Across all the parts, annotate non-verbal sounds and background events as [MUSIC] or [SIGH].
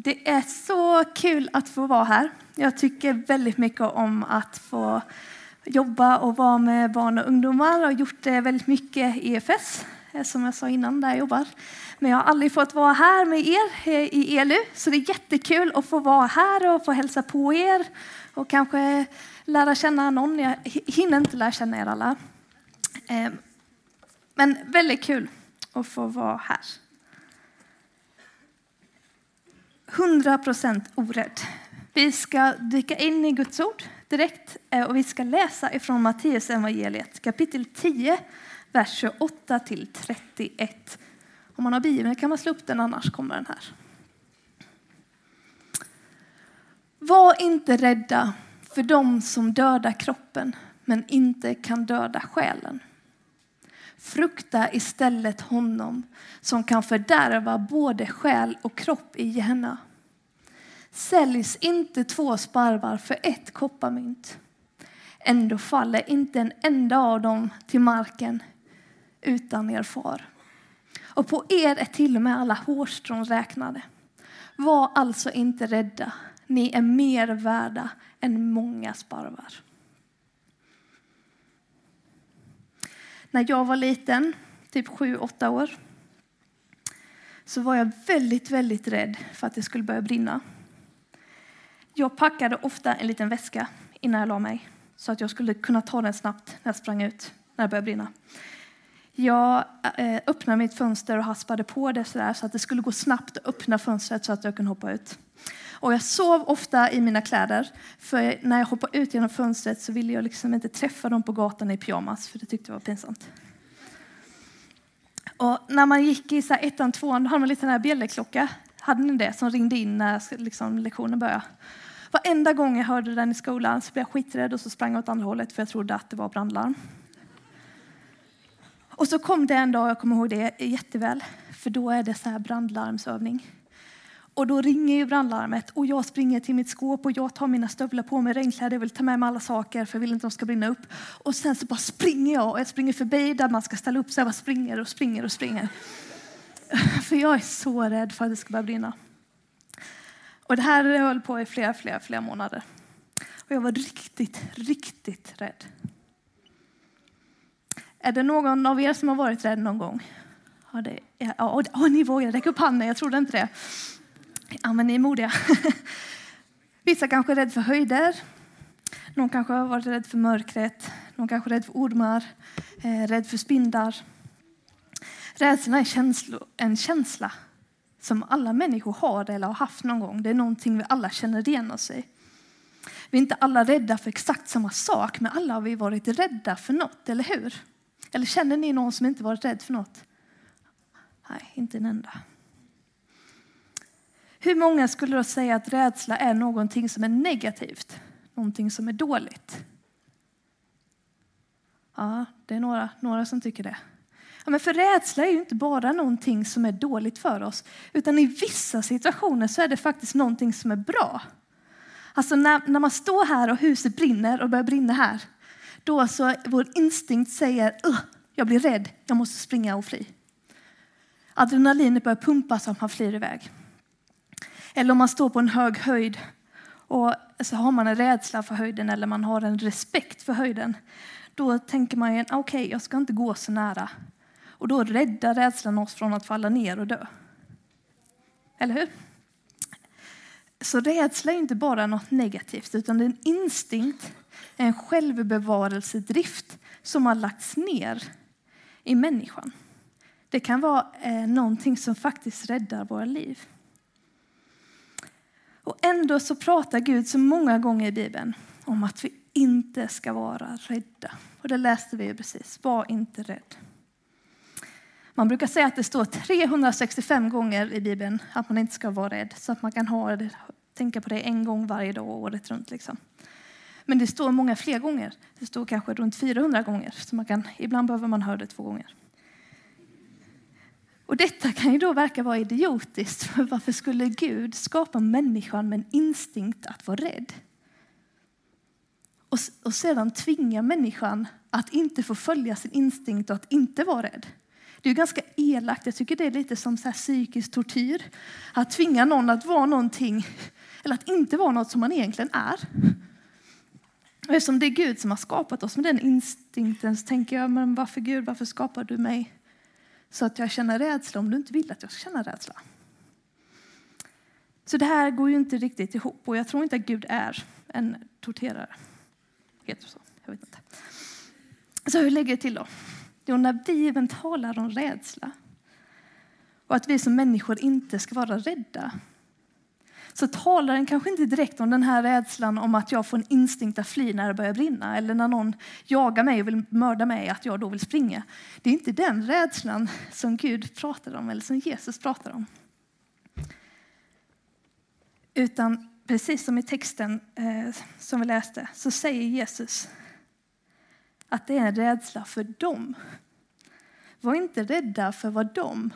Det är så kul att få vara här. Jag tycker väldigt mycket om att få jobba och vara med barn och ungdomar och har gjort det väldigt mycket i EFS, eh, som jag sa innan, där jag jobbar. Men jag har aldrig fått vara här med er eh, i ELU, så det är jättekul att få vara här och få hälsa på er och kanske lära känna någon. Jag hinner inte lära känna er alla. Eh, men väldigt kul att få vara här. 100 procent orädd. Vi ska dyka in i Guds ord direkt eh, och vi ska läsa ifrån Matteus evangeliet kapitel 10, vers 28 till 31. Om man har Bibeln kan man slå upp den, annars kommer den här. Var inte rädda för dem som dödar kroppen men inte kan döda själen. Frukta istället honom som kan fördärva både själ och kropp i Gehenna. Säljs inte två sparvar för ett kopparmynt. Ändå faller inte en enda av dem till marken utan er far. Och på er är till och med alla hårstrån räknade. Var alltså inte rädda. Ni är mer värda än många sparvar. När jag var liten, typ sju, åtta år, så var jag väldigt, väldigt rädd för att det skulle börja brinna. Jag packade ofta en liten väska innan jag la mig så att jag skulle kunna ta den snabbt när jag sprang ut när det började brinna. Jag eh, öppnade mitt fönster och haspade på det så, där, så att det skulle gå snabbt att öppna fönstret så att jag kunde hoppa ut. Och jag sov ofta i mina kläder, för när jag hoppade ut genom fönstret så ville jag liksom inte träffa dem på gatan i pyjamas, för det tyckte jag var pinsamt. Och när man gick i så här ettan, tvåan, då hade man lite den här bjällerklocka. Hade ni det? Som ringde in när liksom, lektionen började. Varenda gång jag hörde den i skolan så blev jag skiträdd och så sprang jag åt andra hållet för jag trodde att det var brandlarm. Och så kom det en dag, jag kommer ihåg det jätteväl, för då är det så här brandlarmsövning. Och då ringer ju brandlarmet och jag springer till mitt skåp och jag tar mina stövlar på mig, regnkläder, jag vill ta med mig alla saker för jag vill inte att de ska brinna upp. Och sen så bara springer jag och jag springer förbi där man ska ställa upp så Jag bara springer och springer och springer. [LAUGHS] För jag är så rädd för att det ska börja brinna. Och det här höll på i flera, flera, flera månader. Och jag var riktigt, riktigt rädd. Är det någon av er som har varit rädd någon gång? Ja, det, ja, ja, ni vågar räcka upp handen, jag trodde inte det. Ja, men ni är modiga. [LAUGHS] Vissa kanske är rädda för höjder. Någon kanske har varit rädd för mörkret. Någon kanske är rädd för ormar, eh, rädd för spindlar. Rädslan är en känsla som alla människor har eller har haft någon gång. Det är någonting vi alla känner igen oss i. Vi är inte alla rädda för exakt samma sak, men alla har vi varit rädda för något, eller hur? Eller känner ni någon som inte varit rädd för något? Nej, inte en enda. Hur många skulle då säga att rädsla är någonting som är negativt? Någonting som är dåligt? Ja, det är några, några som tycker det. Ja, men för rädsla är ju inte bara någonting som är dåligt för oss, utan i vissa situationer så är det faktiskt någonting som är bra. Alltså när, när man står här och huset brinner och börjar brinna här, då så vår instinkt säger jag blir rädd, jag måste springa och fly. Adrenalinet börjar pumpa så att man flyr iväg. Eller om man står på en hög höjd och så har man en rädsla för höjden eller man har en respekt för höjden. Då tänker man ju, ah, okej, okay, jag ska inte gå så nära. Och då räddar rädslan oss från att falla ner och dö. Eller hur? Så rädsla är inte bara något negativt, utan det är en instinkt, en självbevarelsedrift som har lagts ner i människan. Det kan vara eh, någonting som faktiskt räddar våra liv. Och ändå så pratar Gud så många gånger i Bibeln om att vi inte ska vara rädda. Och det läste vi ju precis. Var inte rädd. Man brukar säga att det står 365 gånger i Bibeln att man inte ska vara rädd. Så att man kan ha det, tänka på det en gång varje dag året runt. Liksom. Men det står många fler gånger. Det står kanske runt 400 gånger. Så man kan, ibland behöver man höra det två gånger. Och detta kan ju då verka vara idiotiskt. För varför skulle Gud skapa människan med en instinkt att vara rädd? Och, och sedan tvinga människan att inte få följa sin instinkt och att inte vara rädd. Det är ganska elakt. Jag tycker det är lite som så här psykisk tortyr. Att tvinga någon att vara någonting, eller att inte vara något som man egentligen är. Och eftersom det är Gud som har skapat oss med den instinkten så tänker jag, men varför Gud, varför skapar du mig så att jag känner rädsla om du inte vill att jag ska känna rädsla? Så det här går ju inte riktigt ihop och jag tror inte att Gud är en torterare. Heter det så? Jag vet inte. Så hur lägger det till då? Jo, när Bibeln talar om rädsla och att vi som människor inte ska vara rädda så talar den kanske inte direkt om den här rädslan om att jag får en instinkt att fly när det börjar brinna eller när någon jagar mig och vill mörda mig, att jag då vill springa. Det är inte den rädslan som Gud pratar om eller som Jesus pratar om. Utan precis som i texten eh, som vi läste så säger Jesus att det är en rädsla för dem. Var inte rädda för vad de,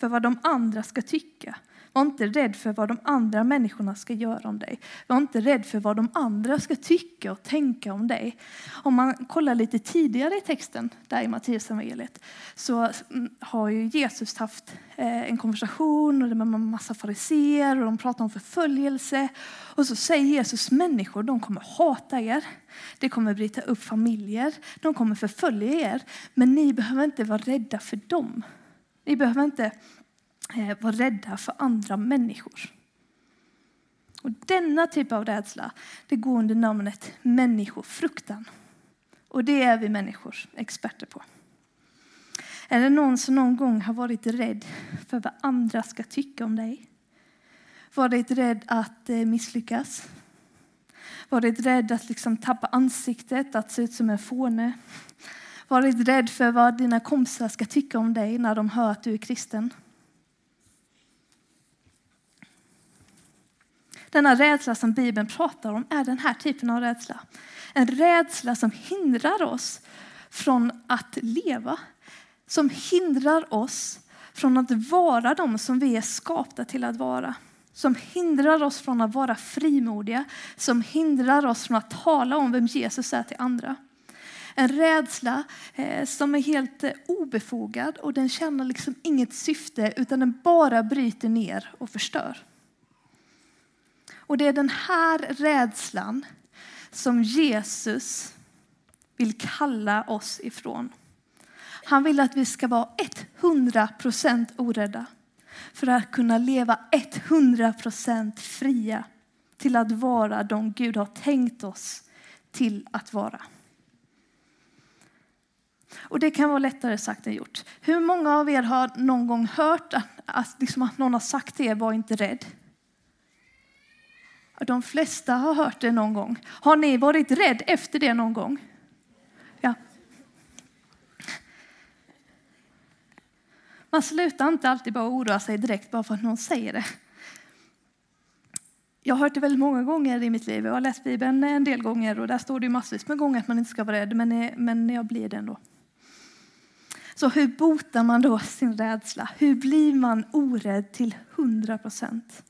för vad de andra ska tycka. Var inte rädd för vad de andra människorna ska göra om dig. Var inte rädd för vad de andra ska tycka och tänka om dig. Om man kollar lite tidigare i texten, där i Mattias evangeliet så mm, har ju Jesus haft eh, en konversation med en massa fariseer och de pratar om förföljelse. Och så säger Jesus, människor de kommer hata er. Det kommer bryta upp familjer. De kommer förfölja er. Men ni behöver inte vara rädda för dem. Ni behöver inte var vara rädda för andra människor. Och denna typ av rädsla det går under namnet människofruktan. Och det är vi människor experter på. Är det någon som någon gång har varit rädd för vad andra ska tycka om dig? Varit rädd att eh, misslyckas? Varit rädd att liksom tappa ansiktet, att se ut som en fåne? Varit rädd för vad dina kompisar ska tycka om dig när de hör att du är kristen? Denna rädsla som Bibeln pratar om är den här typen av rädsla. En rädsla som hindrar oss från att leva. Som hindrar oss från att vara de som vi är skapta till att vara. Som hindrar oss från att vara frimodiga. Som hindrar oss från att tala om vem Jesus är till andra. En rädsla eh, som är helt eh, obefogad och den känner liksom inget syfte utan den bara bryter ner och förstör. Och det är den här rädslan som Jesus vill kalla oss ifrån. Han vill att vi ska vara 100% orädda för att kunna leva 100% fria till att vara de Gud har tänkt oss till att vara. Och det kan vara lättare sagt än gjort. Hur många av er har någon gång hört att, att, liksom att någon har sagt till er, var inte rädd? De flesta har hört det någon gång. Har ni varit rädd efter det någon gång? Ja. Man slutar inte alltid bara oroa sig direkt bara för att någon säger det. Jag har hört det väldigt många gånger i mitt liv. Jag har läst Bibeln en del gånger och där står det massvis med gånger att man inte ska vara rädd, men, men jag blir det ändå. Så hur botar man då sin rädsla? Hur blir man orädd till 100 procent?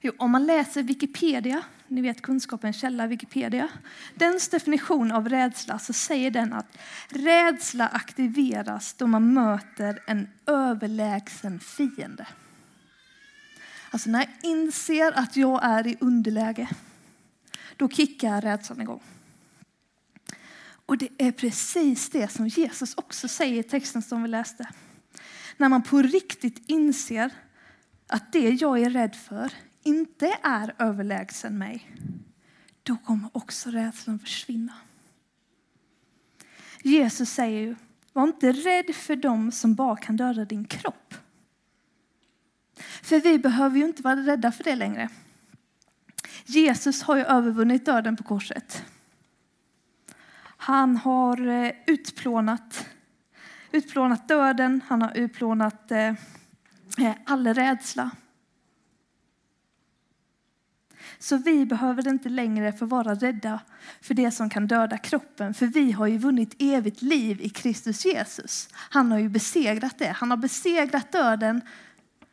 Jo, om man läser Wikipedia, ni vet kunskapens källa Wikipedia, dens definition av rädsla så säger den att rädsla aktiveras då man möter en överlägsen fiende. Alltså när jag inser att jag är i underläge, då kickar rädslan igång. Och det är precis det som Jesus också säger i texten som vi läste. När man på riktigt inser att det jag är rädd för inte är överlägsen mig, då kommer också rädslan försvinna. Jesus säger ju, var inte rädd för dem som bara kan döda din kropp. För vi behöver ju inte vara rädda för det längre. Jesus har ju övervunnit döden på korset. Han har eh, utplånat, utplånat döden, han har utplånat eh, eh, all rädsla. Så vi behöver inte längre få vara rädda för det som kan döda kroppen. För vi har ju vunnit evigt liv i Kristus Jesus. Han har ju besegrat det. Han har besegrat döden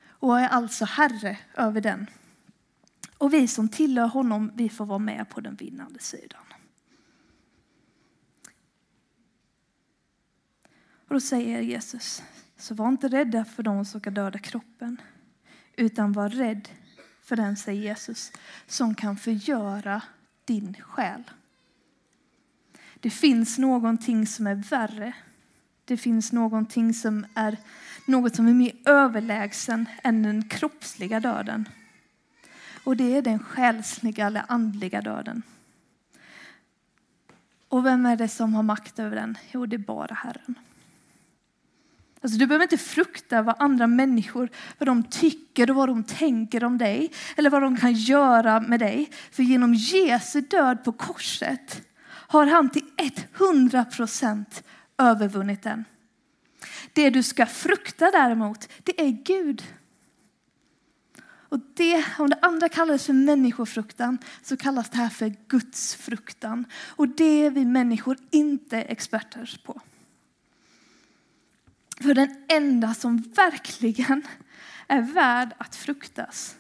och är alltså herre över den. Och vi som tillhör honom, vi får vara med på den vinnande sidan. Och då säger Jesus, så var inte rädda för de som ska döda kroppen, utan var rädd för den, säger Jesus, som kan förgöra din själ. Det finns någonting som är värre. Det finns någonting som är något som är mer överlägsen än den kroppsliga döden. Och det är den själsliga eller andliga döden. Och vem är det som har makt över den? Jo, det är bara Herren. Alltså, du behöver inte frukta vad andra människor vad de tycker och vad de tänker om dig eller vad de kan göra med dig. För genom Jesu död på korset har han till 100 procent övervunnit den. Det du ska frukta däremot, det är Gud. Och det, om det andra kallas för människofruktan så kallas det här för Guds fruktan. Och det är vi människor inte experter på. För den enda som verkligen är värd att fruktas.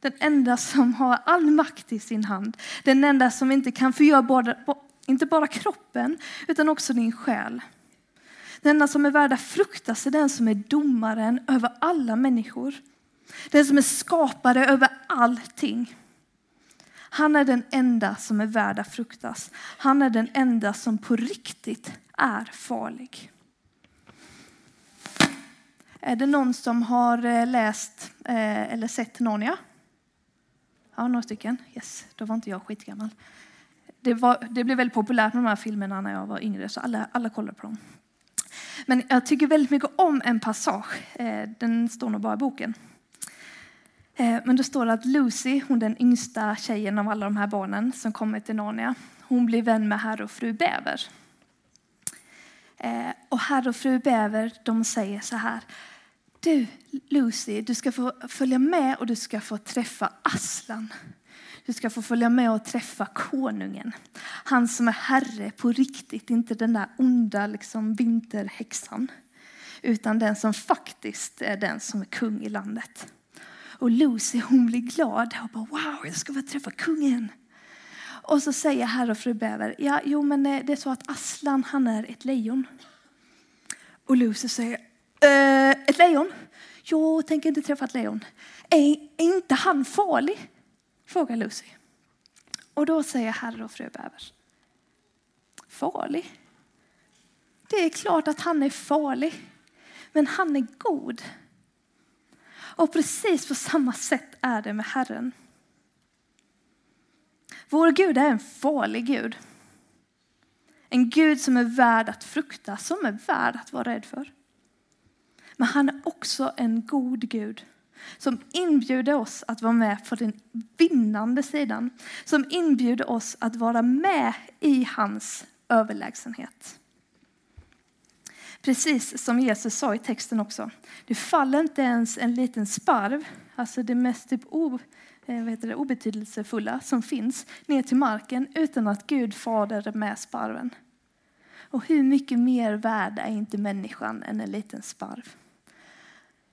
Den enda som har all makt i sin hand. Den enda som inte kan förgöra både, inte bara kroppen utan också din själ. Den enda som är värd att fruktas är den som är domaren över alla människor. Den som är skapare över allting. Han är den enda som är värd att fruktas. Han är den enda som på riktigt är farlig. Är det någon som har eh, läst eh, eller sett Narnia? Ja, några stycken. Yes, då var inte jag skitgammal. Det, var, det blev väldigt populärt med de här filmerna när jag var yngre, så alla, alla kollade på dem. Men jag tycker väldigt mycket om en passage. Eh, den står nog bara i boken. Eh, men det står att Lucy, hon den yngsta tjejen av alla de här barnen som kommer till Narnia, hon blir vän med herr och fru Bäver. Eh, och herr och fru Bäver de säger så här. Du Lucy, du ska få följa med och du ska få träffa Aslan. Du ska få följa med och träffa konungen. Han som är herre på riktigt, inte den där onda liksom, vinterhäxan. Utan den som faktiskt är den som är kung i landet. Och Lucy hon blir glad och bara wow, jag ska få träffa kungen. Och så säger herr och fru Bäver, ja, jo men eh, det är så att Aslan han är ett lejon. Och Lucy säger, äh, ett lejon? Jag tänker inte träffa ett lejon. Är, är inte han farlig? Frågar Lucy. Och då säger herr och fru Bäver, farlig? Det är klart att han är farlig, men han är god. Och precis på samma sätt är det med Herren. Vår Gud är en farlig Gud. En Gud som är värd att frukta, som är värd att vara rädd för. Men han är också en god Gud som inbjuder oss att vara med på den vinnande sidan. Som inbjuder oss att vara med i hans överlägsenhet. Precis som Jesus sa i texten också. Det faller inte ens en liten sparv, alltså det mest typ o, eh, vad heter det, obetydelsefulla som finns ner till marken utan att Gud fader med sparven. Och hur mycket mer värd är inte människan än en liten sparv?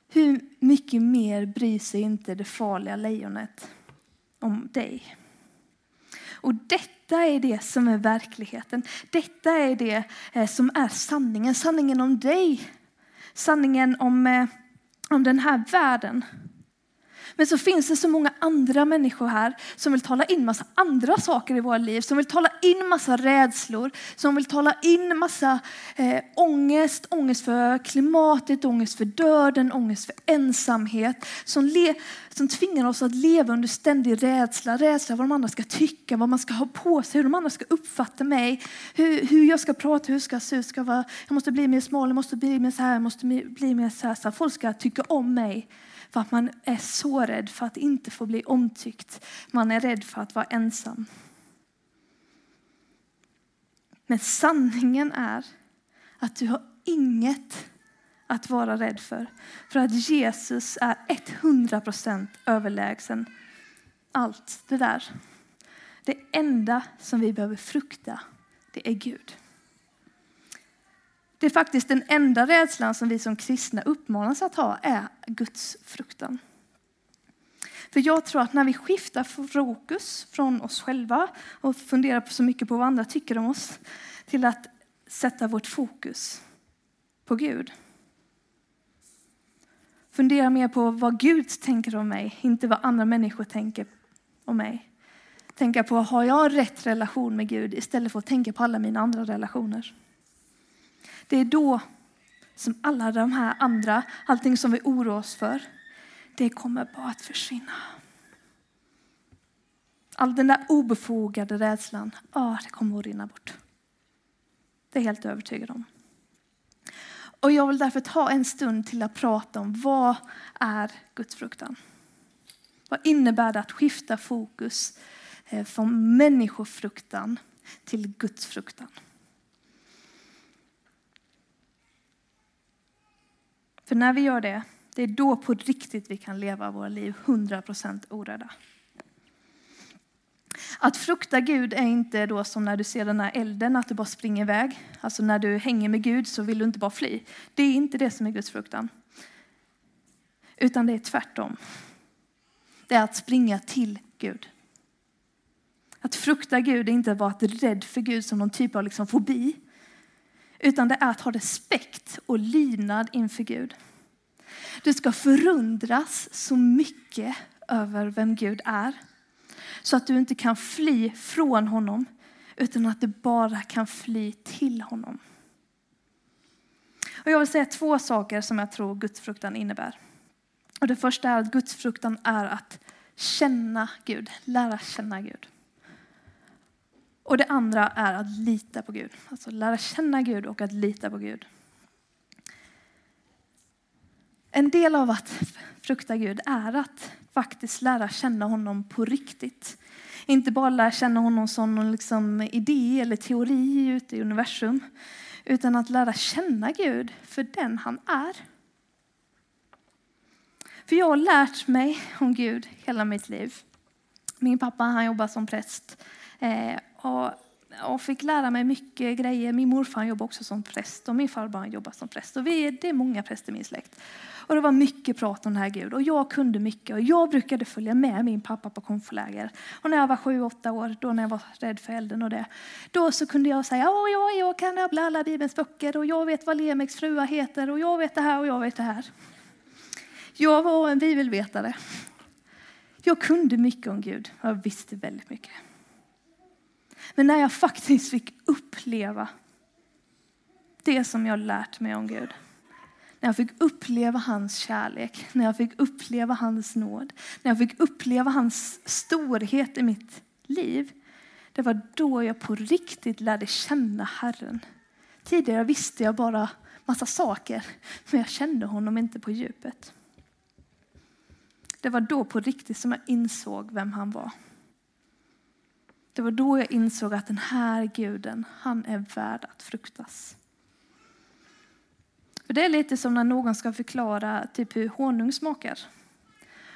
Hur mycket mer bryr sig inte det farliga lejonet om dig? Och detta detta är det som är verkligheten. Detta är det eh, som är sanningen. Sanningen om dig. Sanningen om, eh, om den här världen. Men så finns det så många andra människor här som vill tala in massa andra saker i våra liv. Som vill tala in massa rädslor, som vill tala in massa eh, ångest. Ångest för klimatet, ångest för döden, ångest för ensamhet. Som, le, som tvingar oss att leva under ständig rädsla. Rädsla vad de andra ska tycka, vad man ska ha på sig, hur de andra ska uppfatta mig. Hur, hur jag ska prata, hur jag ska se ut. Ska vara, jag måste bli mer smal, jag måste bli mer så här, jag måste bli mer så här. Så här. Folk ska tycka om mig. För att man är så rädd för att inte få bli omtyckt. Man är rädd för att vara ensam. Men sanningen är att du har inget att vara rädd för. För att Jesus är 100% överlägsen allt det där. Det enda som vi behöver frukta, det är Gud. Det är faktiskt den enda rädslan som vi som kristna uppmanas att ha är Guds fruktan. För jag tror att när vi skiftar fokus från oss själva och funderar så mycket på vad andra tycker om oss till att sätta vårt fokus på Gud. Fundera mer på vad Gud tänker om mig, inte vad andra människor tänker om mig. Tänka på, har jag rätt relation med Gud istället för att tänka på alla mina andra relationer. Det är då som alla de här andra, allting som vi oroar oss för, det kommer bara att försvinna. All den där obefogade rädslan, ja, det kommer att rinna bort. Det är jag helt övertygad om. Och jag vill därför ta en stund till att prata om vad är gudsfruktan? Vad innebär det att skifta fokus eh, från människofruktan till gudsfruktan? För när vi gör det, det är då på riktigt vi kan leva våra liv 100% orädda. Att frukta Gud är inte då som när du ser den här elden, att du bara springer iväg. Alltså när du hänger med Gud så vill du inte bara fly. Det är inte det som är Guds fruktan. Utan det är tvärtom. Det är att springa till Gud. Att frukta Gud är inte att vara rädd för Gud som någon typ av liksom fobi. Utan det är att ha respekt och lydnad inför Gud. Du ska förundras så mycket över vem Gud är så att du inte kan fly från honom utan att du bara kan fly till honom. Och jag vill säga två saker som jag tror gudsfruktan innebär. Och det första är att gudsfruktan är att känna Gud, lära känna Gud. Och det andra är att lita på Gud. Alltså lära känna Gud och att lita på Gud. En del av att frukta Gud är att faktiskt lära känna honom på riktigt. Inte bara lära känna honom som någon liksom idé eller teori ute i universum, utan att lära känna Gud för den han är. För jag har lärt mig om Gud hela mitt liv. Min pappa han jobbar som präst eh, och, och fick lära mig mycket grejer. Min morfar jobbade också som präst och min farbror jobbade som präst. Och vi är, det är många präster i min släkt. Och det var mycket prat om den här Gud. Och jag kunde mycket. Och jag brukade följa med min pappa på konfläger. Och när jag var sju, åtta år, då när jag var rädd för elden och det. Då så kunde jag säga, ja, ja, jag kan rabbla alla Bibelns böcker. Och jag vet vad Lemeks frua heter. Och jag vet det här och jag vet det här. Jag var en bibelvetare. Jag kunde mycket om Gud. Jag visste väldigt mycket. Men när jag faktiskt fick uppleva det som jag lärt mig om Gud när jag fick uppleva hans kärlek, när jag fick uppleva hans nåd, när jag fick uppleva hans storhet i mitt liv. Det var då jag på riktigt lärde känna Herren. Tidigare visste jag bara massa saker, men jag kände honom inte på djupet. Det var då på riktigt som jag insåg vem han var. Det var då jag insåg att den här guden, han är värd att fruktas. För det är lite som när någon ska förklara typ hur honung smakar.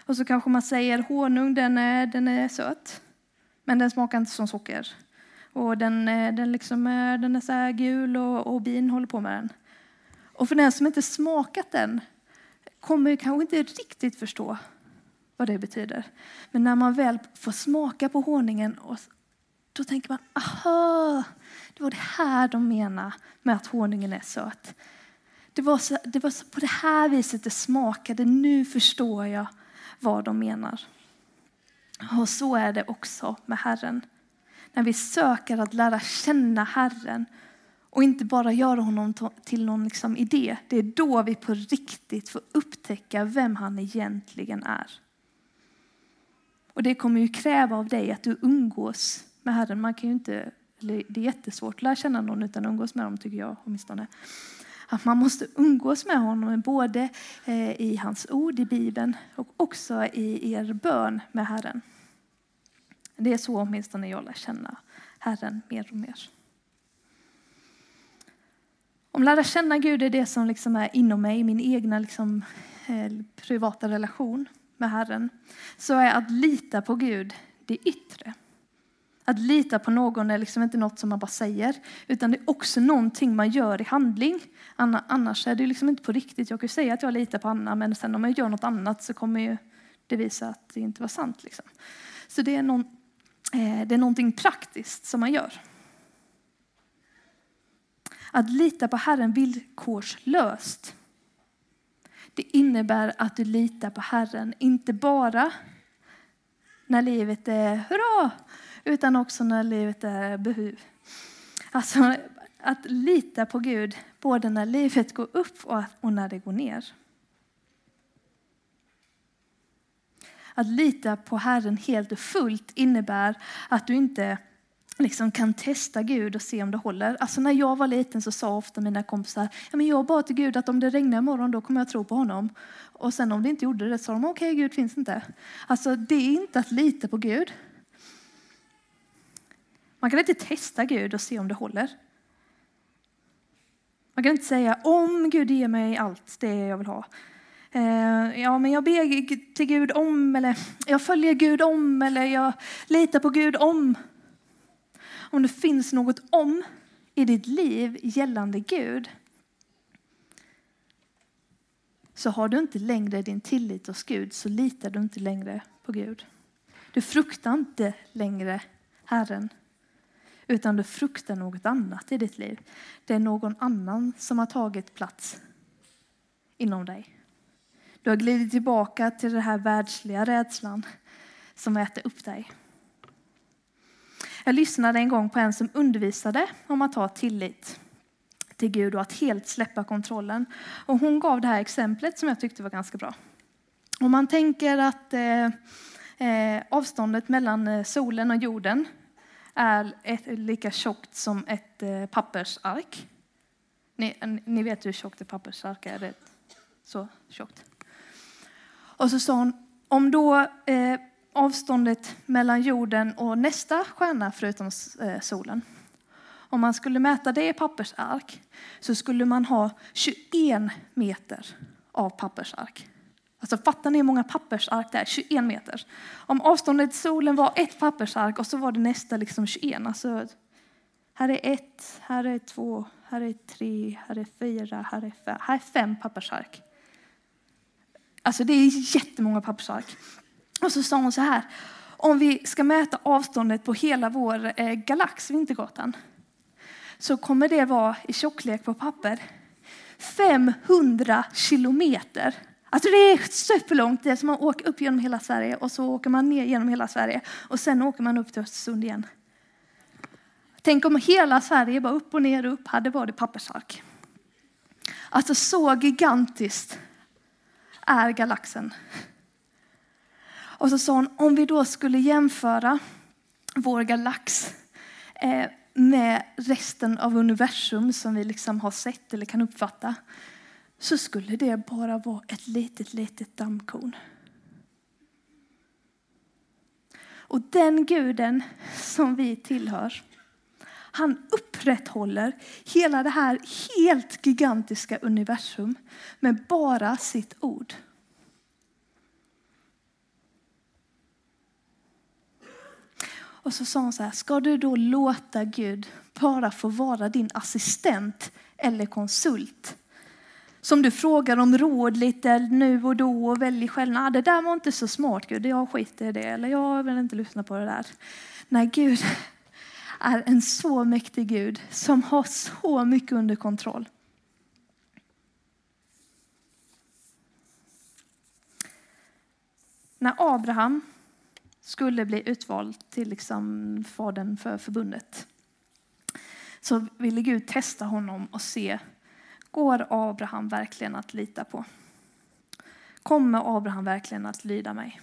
Och så kanske man säger honung den är, den är söt, men den smakar inte som socker. Och den, den, liksom, den är så här gul och, och bin håller på med den. Och för den som inte smakat den kommer kanske inte riktigt förstå vad det betyder. Men när man väl får smaka på honungen, och, då tänker man, aha, det var det här de menar med att honungen är söt. Det var, så, det var så på det här viset det smakade. Nu förstår jag vad de menar. Och så är det också med Herren. När vi söker att lära känna Herren och inte bara göra honom till någon liksom idé. Det är då vi på riktigt får upptäcka vem han egentligen är. Och det kommer ju kräva av dig att du umgås med Herren. Man kan ju inte, det är jättesvårt att lära känna någon utan att umgås med dem tycker jag åtminstone. Att man måste umgås med honom både eh, i hans ord i Bibeln och också i er bön med Herren. Det är så åtminstone jag lär känna Herren mer och mer. Om lära känna Gud är det som liksom är inom mig, min egna liksom, eh, privata relation med Herren, så är att lita på Gud det yttre. Att lita på någon är liksom inte något som man bara säger, utan det är också någonting man gör i handling. Annars är det liksom inte på riktigt. Jag kan säga att jag litar på Anna, men sen om jag gör något annat så kommer ju det visa att det inte var sant. Liksom. Så det är, någon, eh, det är någonting praktiskt som man gör. Att lita på Herren villkorslöst. Det innebär att du litar på Herren, inte bara när livet är hurra, utan också när livet är behov. Alltså att lita på Gud både när livet går upp och när det går ner. Att lita på Herren helt och fullt innebär att du inte liksom kan testa Gud och se om det håller. Alltså när jag var liten så sa ofta mina kompisar, ja, men jag bad till Gud att om det regnar imorgon då kommer jag tro på honom. Och sen om det inte gjorde det så sa de, okej okay, Gud finns inte. Alltså det är inte att lita på Gud. Man kan inte testa Gud och se om det håller. Man kan inte säga om Gud ger mig allt det jag vill ha. Eh, ja, men jag ber till Gud om, eller jag följer Gud om, eller jag litar på Gud om. Om det finns något om i ditt liv gällande Gud så har du inte längre din tillit hos Gud, så litar du inte längre på Gud. Du fruktar inte längre Herren, utan du fruktar något annat i ditt liv. Det är någon annan som har tagit plats inom dig. Du har glidit tillbaka till den här världsliga rädslan som äter upp dig. Jag lyssnade en gång på en som undervisade om att ha tillit till Gud och att helt släppa kontrollen. Och hon gav det här exemplet som jag tyckte var ganska bra. Om man tänker att eh, eh avståndet mellan eh, solen och jorden är ett, lika tjockt som ett eh, pappersark. Ni, ni vet hur tjockt ett pappersark är, det så tjockt. Och så sa hon, om då eh, avståndet mellan jorden och nästa stjärna förutom eh, solen, om man skulle mäta det i pappersark så skulle man ha 21 meter av pappersark. Alltså fattar ni hur många pappersark det är? 21 meter. Om avståndet till solen var ett pappersark och så var det nästa liksom 21. Alltså, här är ett, här är två, här är tre, här är fyra, här är fem. Här är fem pappersark. Alltså det är jättemånga pappersark. Och så sa hon så här, om vi ska mäta avståndet på hela vår eh, galax, Vintergatan, så kommer det vara i tjocklek på papper 500 kilometer. Alltså det är superlångt. Det är som att åka upp genom hela Sverige och så åker man ner genom hela Sverige och sen åker man upp till Östersund igen. Tänk om hela Sverige bara upp och ner och upp hade varit pappersark. Alltså så gigantiskt är galaxen. Och så sa hon, om vi då skulle jämföra vår galax eh, med resten av universum som vi liksom har sett eller kan uppfatta, så skulle det bara vara ett litet, litet dammkorn. Och den guden som vi tillhör, han upprätthåller hela det här helt gigantiska universum med bara sitt ord. Och så sa hon så här, ska du då låta Gud bara få vara din assistent eller konsult? Som du frågar om råd lite nu och då och väljer själv. Nej, ah, det där var inte så smart Gud, jag skiter i det. Eller jag vill inte lyssna på det där. Nej, Gud [LAUGHS] är en så mäktig Gud som har så mycket under kontroll. När Abraham skulle bli utvald till liksom fadern för förbundet så ville Gud testa honom och se, går Abraham verkligen att lita på? Kommer Abraham verkligen att lyda mig?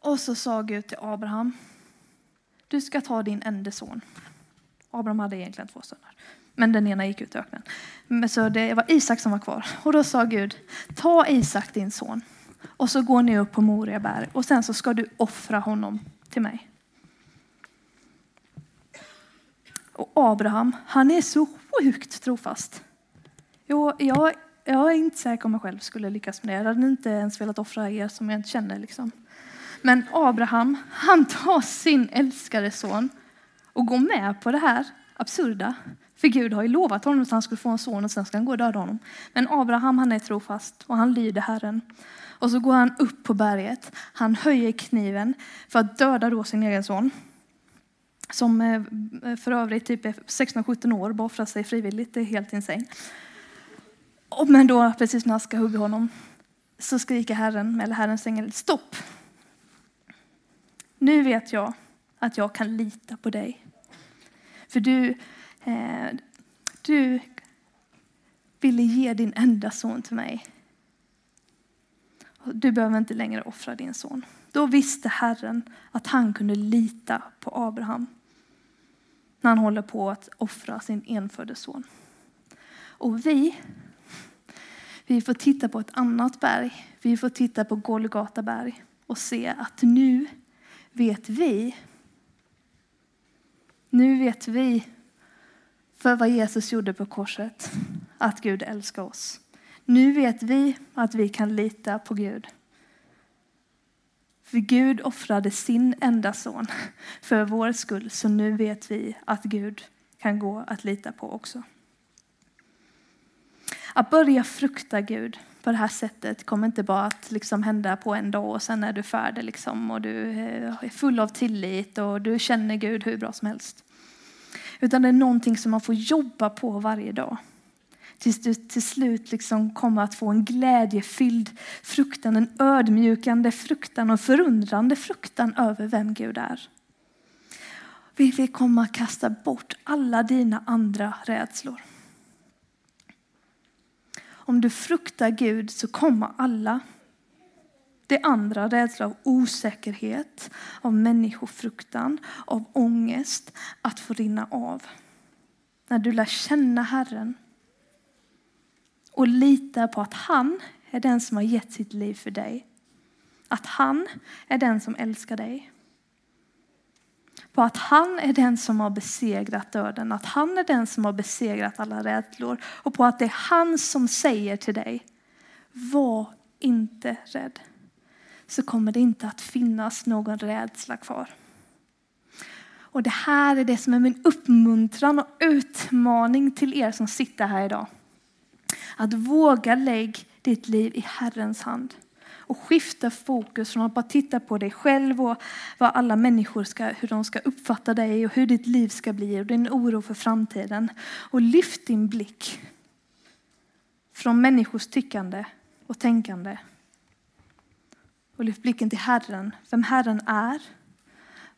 Och så sa Gud till Abraham, du ska ta din enda son. Abraham hade egentligen två söner, men den ena gick ut i öknen. Så det var Isak som var kvar. Och då sa Gud, ta Isak din son och så går ni upp på Moriaberg och sen så ska du offra honom till mig. Och Abraham, han är så sjukt trofast. Jo, jag, jag är inte säker om jag själv skulle lyckas med det. Jag hade inte ens velat offra er som jag inte känner. Liksom. Men Abraham, han tar sin älskade son och går med på det här absurda. För Gud har ju lovat honom att han skulle få en son och sen ska han gå och döda honom. Men Abraham han är trofast och han lyder Herren. Och så går han upp på berget. Han höjer kniven för att döda då sin egen son som eh, eh, för övrigt typ är 16-17 år, bara offrar sig frivilligt. Det är helt insane. Men då, precis när han ska hugga honom, så skriker Herren, eller Herrens ängel, stopp! Nu vet jag att jag kan lita på dig. För du, eh, du ville ge din enda son till mig. Du behöver inte längre offra din son. Då visste Herren att han kunde lita på Abraham när han håller på att offra sin enfödde son. Och vi, vi får titta på ett annat berg. Vi får titta på Golgata berg och se att nu vet vi, nu vet vi för vad Jesus gjorde på korset, att Gud älskar oss. Nu vet vi att vi kan lita på Gud. För Gud offrade sin enda son för vår skull, så nu vet vi att Gud kan gå att lita på också. Att börja frukta Gud på det här sättet kommer inte bara att liksom hända på en dag och sen är du färdig liksom och du eh, är full av tillit och du känner Gud hur bra som helst. Utan det är någonting som man får jobba på varje dag. Tills du till slut liksom kommer att få en glädjefylld fruktan, en ödmjukande fruktan och förundrande fruktan över vem Gud är. Vi vill komma att kasta bort alla dina andra rädslor. Om du fruktar Gud så kommer alla det andra, rädsla av osäkerhet, av människofruktan, av ångest, att få rinna av. När du lär känna Herren och litar på att han är den som har gett sitt liv för dig. Att han är den som älskar dig. På att han är den som har besegrat döden, att han är den som har besegrat alla rädslor och på att det är han som säger till dig, var inte rädd. Så kommer det inte att finnas någon rädsla kvar. Och det här är det som är min uppmuntran och utmaning till er som sitter här idag. Att våga lägga ditt liv i Herrens hand och skifta fokus från att bara titta på dig själv och vad alla människor ska, hur de ska uppfatta dig och hur ditt liv ska bli och din oro för framtiden. Och lyft din blick från människors tyckande och tänkande. Och lyft blicken till Herren, vem Herren är,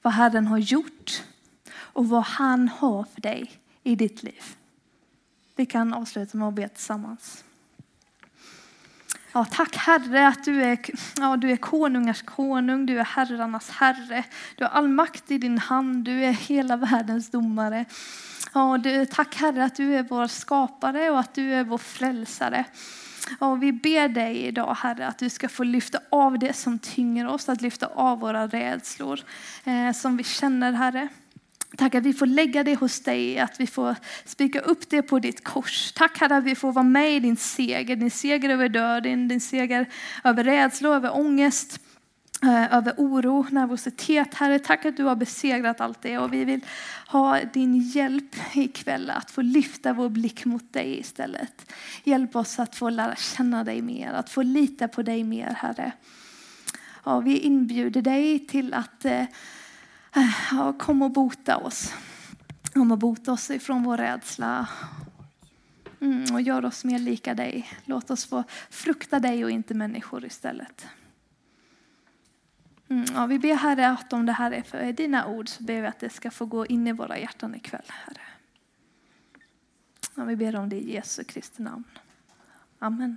vad Herren har gjort och vad han har för dig i ditt liv. Vi kan avsluta med att be tillsammans. Ja, tack Herre att du är, ja, du är konungars konung, du är herrarnas herre. Du har all makt i din hand, du är hela världens domare. Ja, du, tack Herre att du är vår skapare och att du är vår frälsare. Ja, vi ber dig idag Herre att du ska få lyfta av det som tynger oss, att lyfta av våra rädslor eh, som vi känner Herre. Tack att vi får lägga det hos dig, att vi får spika upp det på ditt kors. Tack Herre att vi får vara med i din seger, din seger över döden, din seger över rädsla, över ångest, eh, över oro, nervositet. Herre, tack att du har besegrat allt det och vi vill ha din hjälp ikväll att få lyfta vår blick mot dig istället. Hjälp oss att få lära känna dig mer, att få lita på dig mer Herre. Ja, vi inbjuder dig till att eh, Eh, ja, kom och bota oss. Kom och bota oss ifrån vår rädsla. Mm, och gör oss mer lika dig. Låt oss få frukta dig och inte människor istället. Mm, ja, vi ber Herre att om det här är för dina ord så ber vi att det ska få gå in i våra hjärtan ikväll. Herre. Ja, vi ber om det i Jesu Kristi namn. Amen.